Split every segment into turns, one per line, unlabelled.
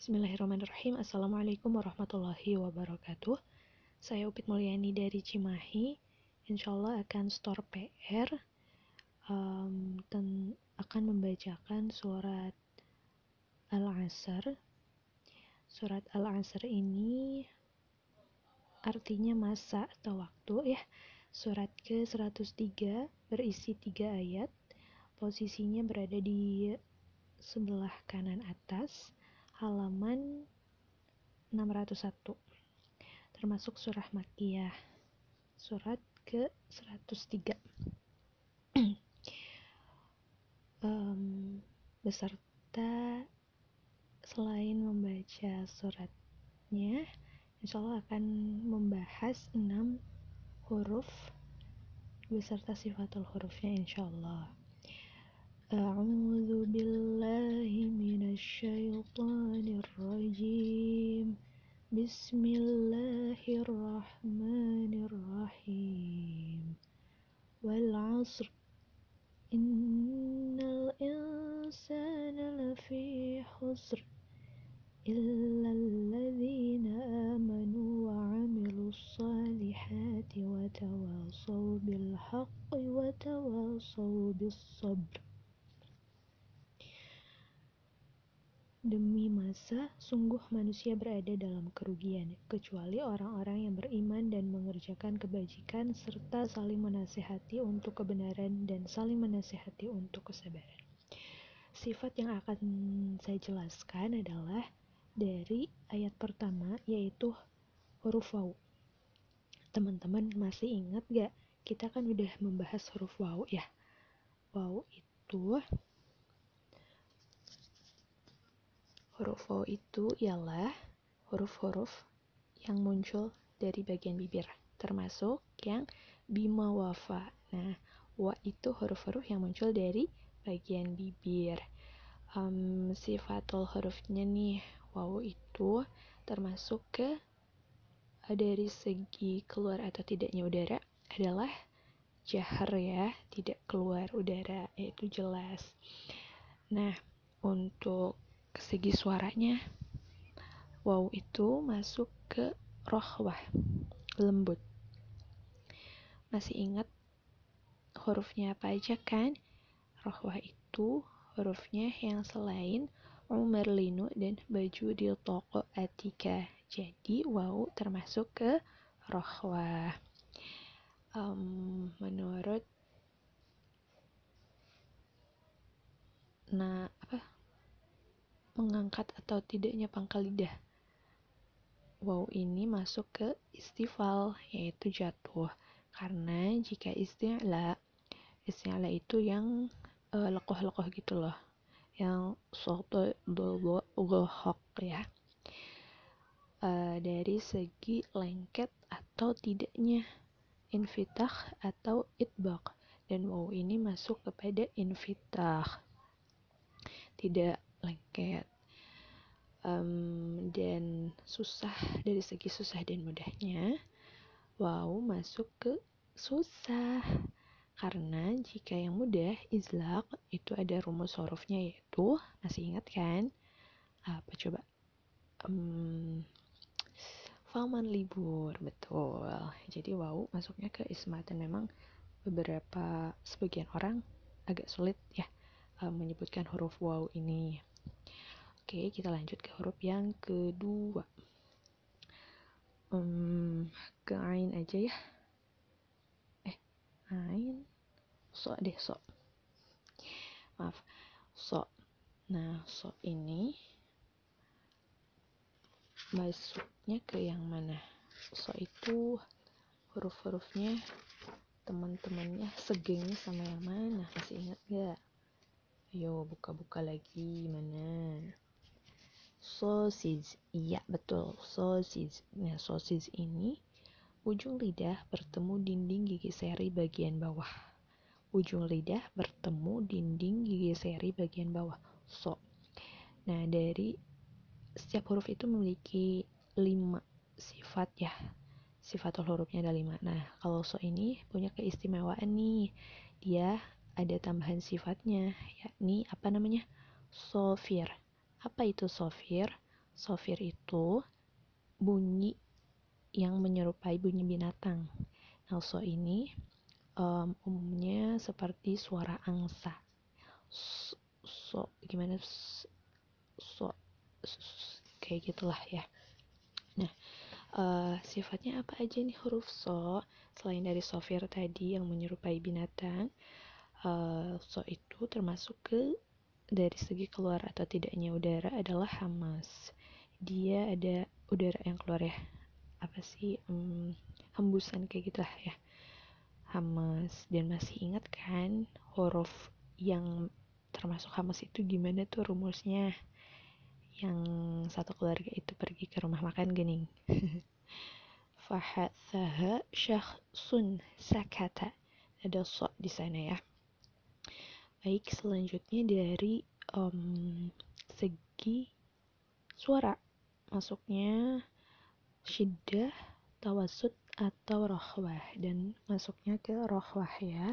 Bismillahirrahmanirrahim. Assalamualaikum warahmatullahi wabarakatuh. Saya Upit Mulyani dari Cimahi. Insya Allah akan store PR um, dan akan membacakan surat Al-Asr. Surat Al-Asr ini artinya masa atau waktu ya. Surat ke-103 berisi tiga ayat. Posisinya berada di sebelah kanan atas halaman 601 termasuk surah Makiyah surat ke 103 um, beserta selain membaca suratnya insya Allah akan membahas 6 huruf beserta sifatul hurufnya insya Allah أعوذ بالله من الشيطان الرجيم. بسم الله الرحمن الرحيم. والعصر. إن الإنسان لفي خسر إلا الذين آمنوا وعملوا الصالحات وتواصوا بالحق وتواصوا بالصبر. Demi masa, sungguh manusia berada dalam kerugian, kecuali orang-orang yang beriman dan mengerjakan kebajikan, serta saling menasehati untuk kebenaran dan saling menasehati untuk kesabaran. Sifat yang akan saya jelaskan adalah dari ayat pertama, yaitu huruf waw. Teman-teman masih ingat gak? Kita kan udah membahas huruf waw ya. Waw itu Huruf O itu ialah huruf-huruf yang muncul dari bagian bibir, termasuk yang bima wafa. Nah, wa itu huruf-huruf yang muncul dari bagian bibir. Um, sifatul hurufnya nih, waw itu termasuk ke eh, dari segi keluar atau tidaknya udara adalah jahar ya, tidak keluar udara, yaitu jelas. Nah, untuk segi suaranya wow itu masuk ke rohwah lembut. Masih ingat hurufnya apa aja kan? Rohwah itu hurufnya yang selain Umar Linu dan baju di toko Atika. Jadi wow termasuk ke rohwah. Um, menurut nah apa mengangkat atau tidaknya pangkal lidah. Wow ini masuk ke istifal, yaitu jatuh. Karena jika isti'la, isti'la itu yang uh, lekoh-lekoh gitu loh. Yang suatu gohok ya. Uh, dari segi lengket atau tidaknya infitah atau itbaq dan wow ini masuk kepada infitah tidak lengket um, dan susah dari segi susah dan mudahnya wow masuk ke susah. Karena jika yang mudah izlak itu ada rumus hurufnya yaitu masih ingat kan? Apa coba? Um, Faman libur betul. Jadi wow masuknya ke ismat dan memang beberapa sebagian orang agak sulit ya um, menyebutkan huruf wow ini Oke, kita lanjut ke huruf yang kedua. Um, ke ain aja ya. Eh, ain. So deh, so. Maaf. So. Nah, so ini masuknya ke yang mana? So itu huruf-hurufnya teman-temannya segengnya sama yang mana? Masih ingat gak? Ayo buka-buka lagi mana? Sausage, iya betul, sausage. Nah, sausage ini ujung lidah bertemu dinding gigi seri bagian bawah. Ujung lidah bertemu dinding gigi seri bagian bawah. So. Nah, dari setiap huruf itu memiliki lima sifat ya. Sifat hurufnya ada lima. Nah, kalau so ini punya keistimewaan nih. Dia ada tambahan sifatnya, yakni apa namanya? Sofir apa itu sofir? sofir itu bunyi yang menyerupai bunyi binatang. Nah, so ini um, umumnya seperti suara angsa. So, so gimana? So, so, kayak gitulah ya. Nah, uh, sifatnya apa aja nih huruf so? Selain dari sofir tadi yang menyerupai binatang, uh, so itu termasuk ke dari segi keluar atau tidaknya udara adalah hamas. Dia ada udara yang keluar ya. Apa sih um, hembusan kayak gitu lah ya. Hamas. Dan masih ingat kan huruf yang termasuk hamas itu gimana tuh rumusnya? Yang satu keluarga itu pergi ke rumah makan gening. Fahathaha syakhsun sakata. Ada so di sana ya baik selanjutnya dari um, segi suara. Masuknya syiddah, tawasud atau rohwah. Dan masuknya ke rohwah ya.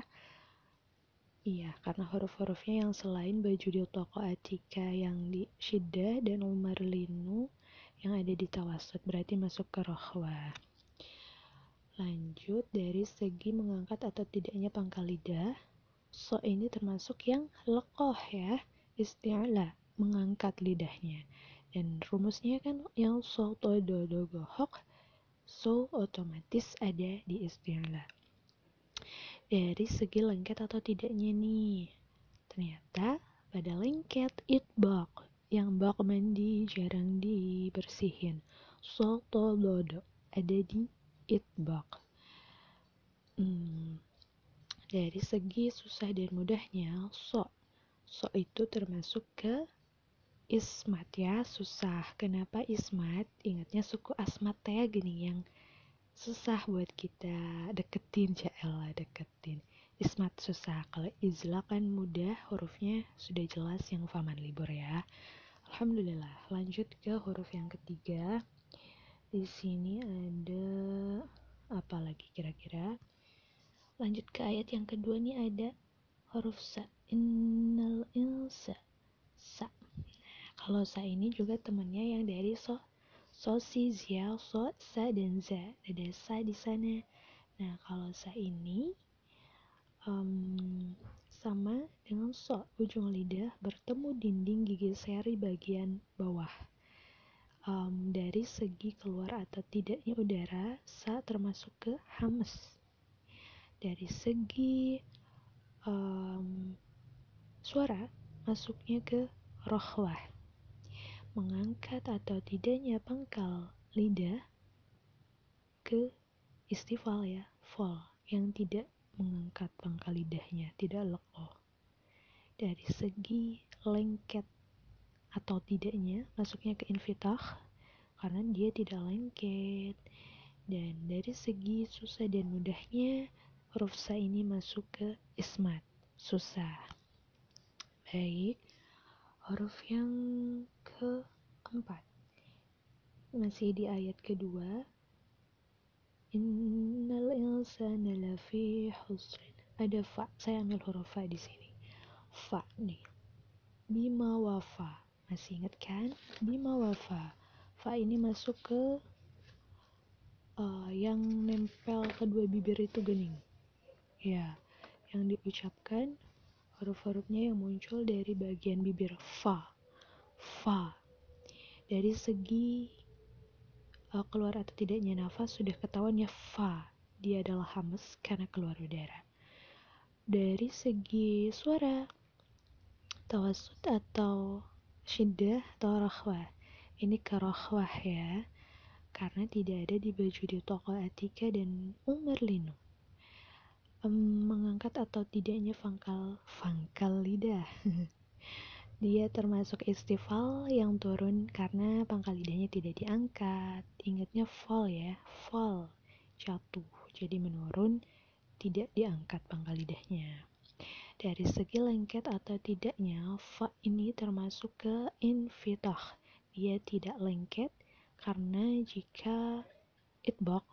Iya karena huruf-hurufnya yang selain baju di toko atika yang di syiddah dan umar linu yang ada di tawasud berarti masuk ke rohwah. Lanjut dari segi mengangkat atau tidaknya pangkal lidah so ini termasuk yang lekoh ya isti'la mengangkat lidahnya. Dan rumusnya kan yang so to do do gohok so otomatis ada di istilah dari segi lengket atau tidaknya nih ternyata pada lengket itbak yang bak mandi jarang dibersihin so to do do ada di itbak hmm, dari segi susah dan mudahnya so so itu termasuk ke Ismat ya susah. Kenapa Ismat? Ingatnya suku Asmat ya gini yang susah buat kita deketin lah deketin. Ismat susah. Kalau Izla kan mudah hurufnya sudah jelas yang faman libur ya. Alhamdulillah. Lanjut ke huruf yang ketiga. Di sini ada apa lagi kira-kira? Lanjut ke ayat yang kedua nih ada huruf sa. Innal insa sa. Kalau sa ini juga temennya yang dari so so si zia so sa dan za. Ada sa di sana. Nah kalau sa ini um, sama dengan so. Ujung lidah bertemu dinding gigi seri bagian bawah. Um, dari segi keluar atau tidaknya udara sa termasuk ke hamas dari segi um, suara masuknya ke rohwah mengangkat atau tidaknya pangkal lidah ke istifal ya, fall yang tidak mengangkat pangkal lidahnya, tidak lekoh. Dari segi lengket atau tidaknya masuknya ke infitah karena dia tidak lengket. Dan dari segi susah dan mudahnya huruf sa ini masuk ke ismat, susah. Baik, huruf yang keempat. Masih di ayat kedua. Innal insana lafi husrin. Ada fa saya ambil huruf fa di sini. Fa nih. Bima wafa masih ingat kan? Bima wafa fa. Ini masuk ke uh, yang nempel kedua bibir itu gening ya yang diucapkan huruf-hurufnya yang muncul dari bagian bibir fa. Fa. Dari segi uh, keluar atau tidaknya nafas sudah ketahuan ya fa. Dia adalah hamas karena keluar udara. Dari segi suara tawasud atau syiddah atau rahwah. Ini ke rahwah ya karena tidak ada di baju di toko Atika dan Umar Lino um, mengangkat atau tidaknya pangkal pangkal lidah. Dia termasuk istifal yang turun karena pangkal lidahnya tidak diangkat. Ingatnya fall ya, fall, jatuh. Jadi menurun, tidak diangkat pangkal lidahnya. Dari segi lengket atau tidaknya, fa ini termasuk ke infitah. Dia tidak lengket karena jika itbaq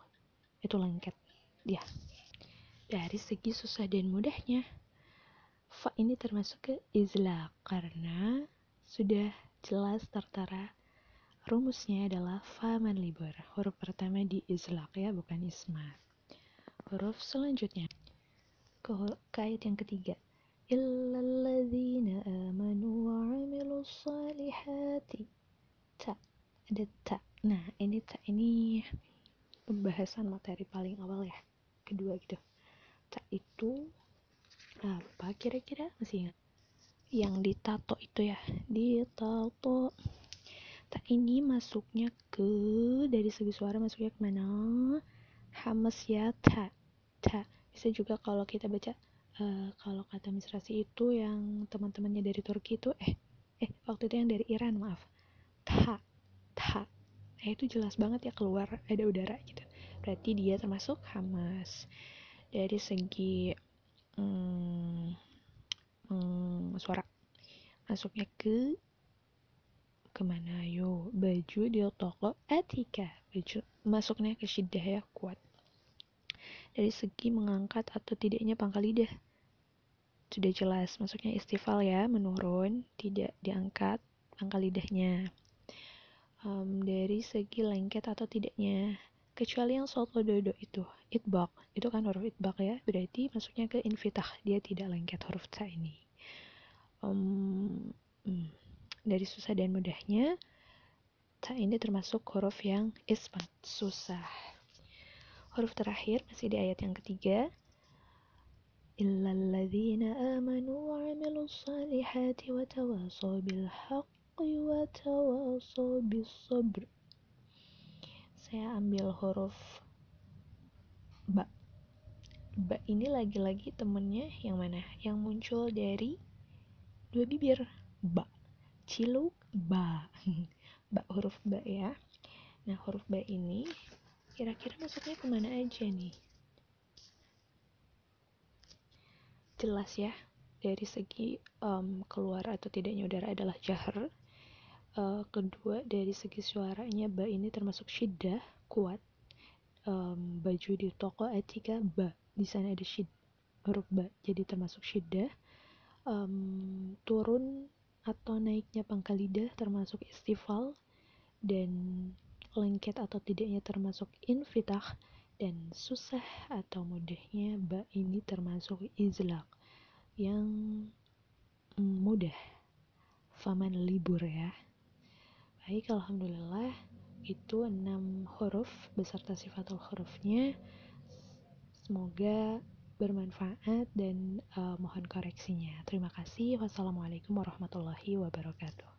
itu lengket. Ya, dari segi susah dan mudahnya. Fa ini termasuk ke izla karena sudah jelas tertara rumusnya adalah faman libur huruf pertama di izlaq ya bukan isma. Huruf selanjutnya ke, ke ayat yang ketiga. Illalladzina amanu wa amilus salihati. Ta ada ta. Nah ini ta ini pembahasan materi paling awal ya kedua gitu ta itu apa kira-kira? Masih ingat? Yang ditato itu ya? Ditato tak ini masuknya ke dari segi suara masuknya ke mana? Hamas ya ta ta. Bisa juga kalau kita baca uh, kalau kata misrasi itu yang teman-temannya dari Turki itu eh eh waktu itu yang dari Iran maaf. Ta ta. Nah itu jelas banget ya keluar ada udara gitu. Berarti dia termasuk hamas dari segi hmm, hmm, suara. Masuknya ke ke mana? Yo baju di toko etika. Baju masuknya ke shidah ya kuat. Dari segi mengangkat atau tidaknya pangkal lidah. Sudah jelas masuknya istifal ya menurun tidak diangkat pangkal lidahnya. Um, dari segi lengket atau tidaknya kecuali yang soto dodo itu itbak itu kan huruf itbak ya. Berarti masuknya ke infitah dia tidak lengket huruf ta ini. Um, hmm, dari susah dan mudahnya ta ini termasuk huruf yang isbat susah. Huruf terakhir masih di ayat yang ketiga. Illalladzina amanu wa amilus salihati wa tawasaw bil haqqi saya ambil huruf ba. Ba ini lagi-lagi temennya yang mana? Yang muncul dari dua bibir. Ba. Ciluk ba. Ba huruf ba ya. Nah huruf ba ini kira-kira masuknya ke mana aja nih? Jelas ya dari segi um, keluar atau tidaknya udara adalah jahar uh, kedua dari segi suaranya ba ini termasuk syiddah kuat. Um, baju di toko etika ba di sana ada shid huruf ba jadi termasuk syiddah um, turun atau naiknya pangkal lidah termasuk istifal dan lengket atau tidaknya termasuk infitah dan susah atau mudahnya ba ini termasuk izlak yang mudah. Faman libur ya Baik, Alhamdulillah itu enam huruf beserta sifatul hurufnya. Semoga bermanfaat dan uh, mohon koreksinya. Terima kasih. Wassalamualaikum warahmatullahi wabarakatuh.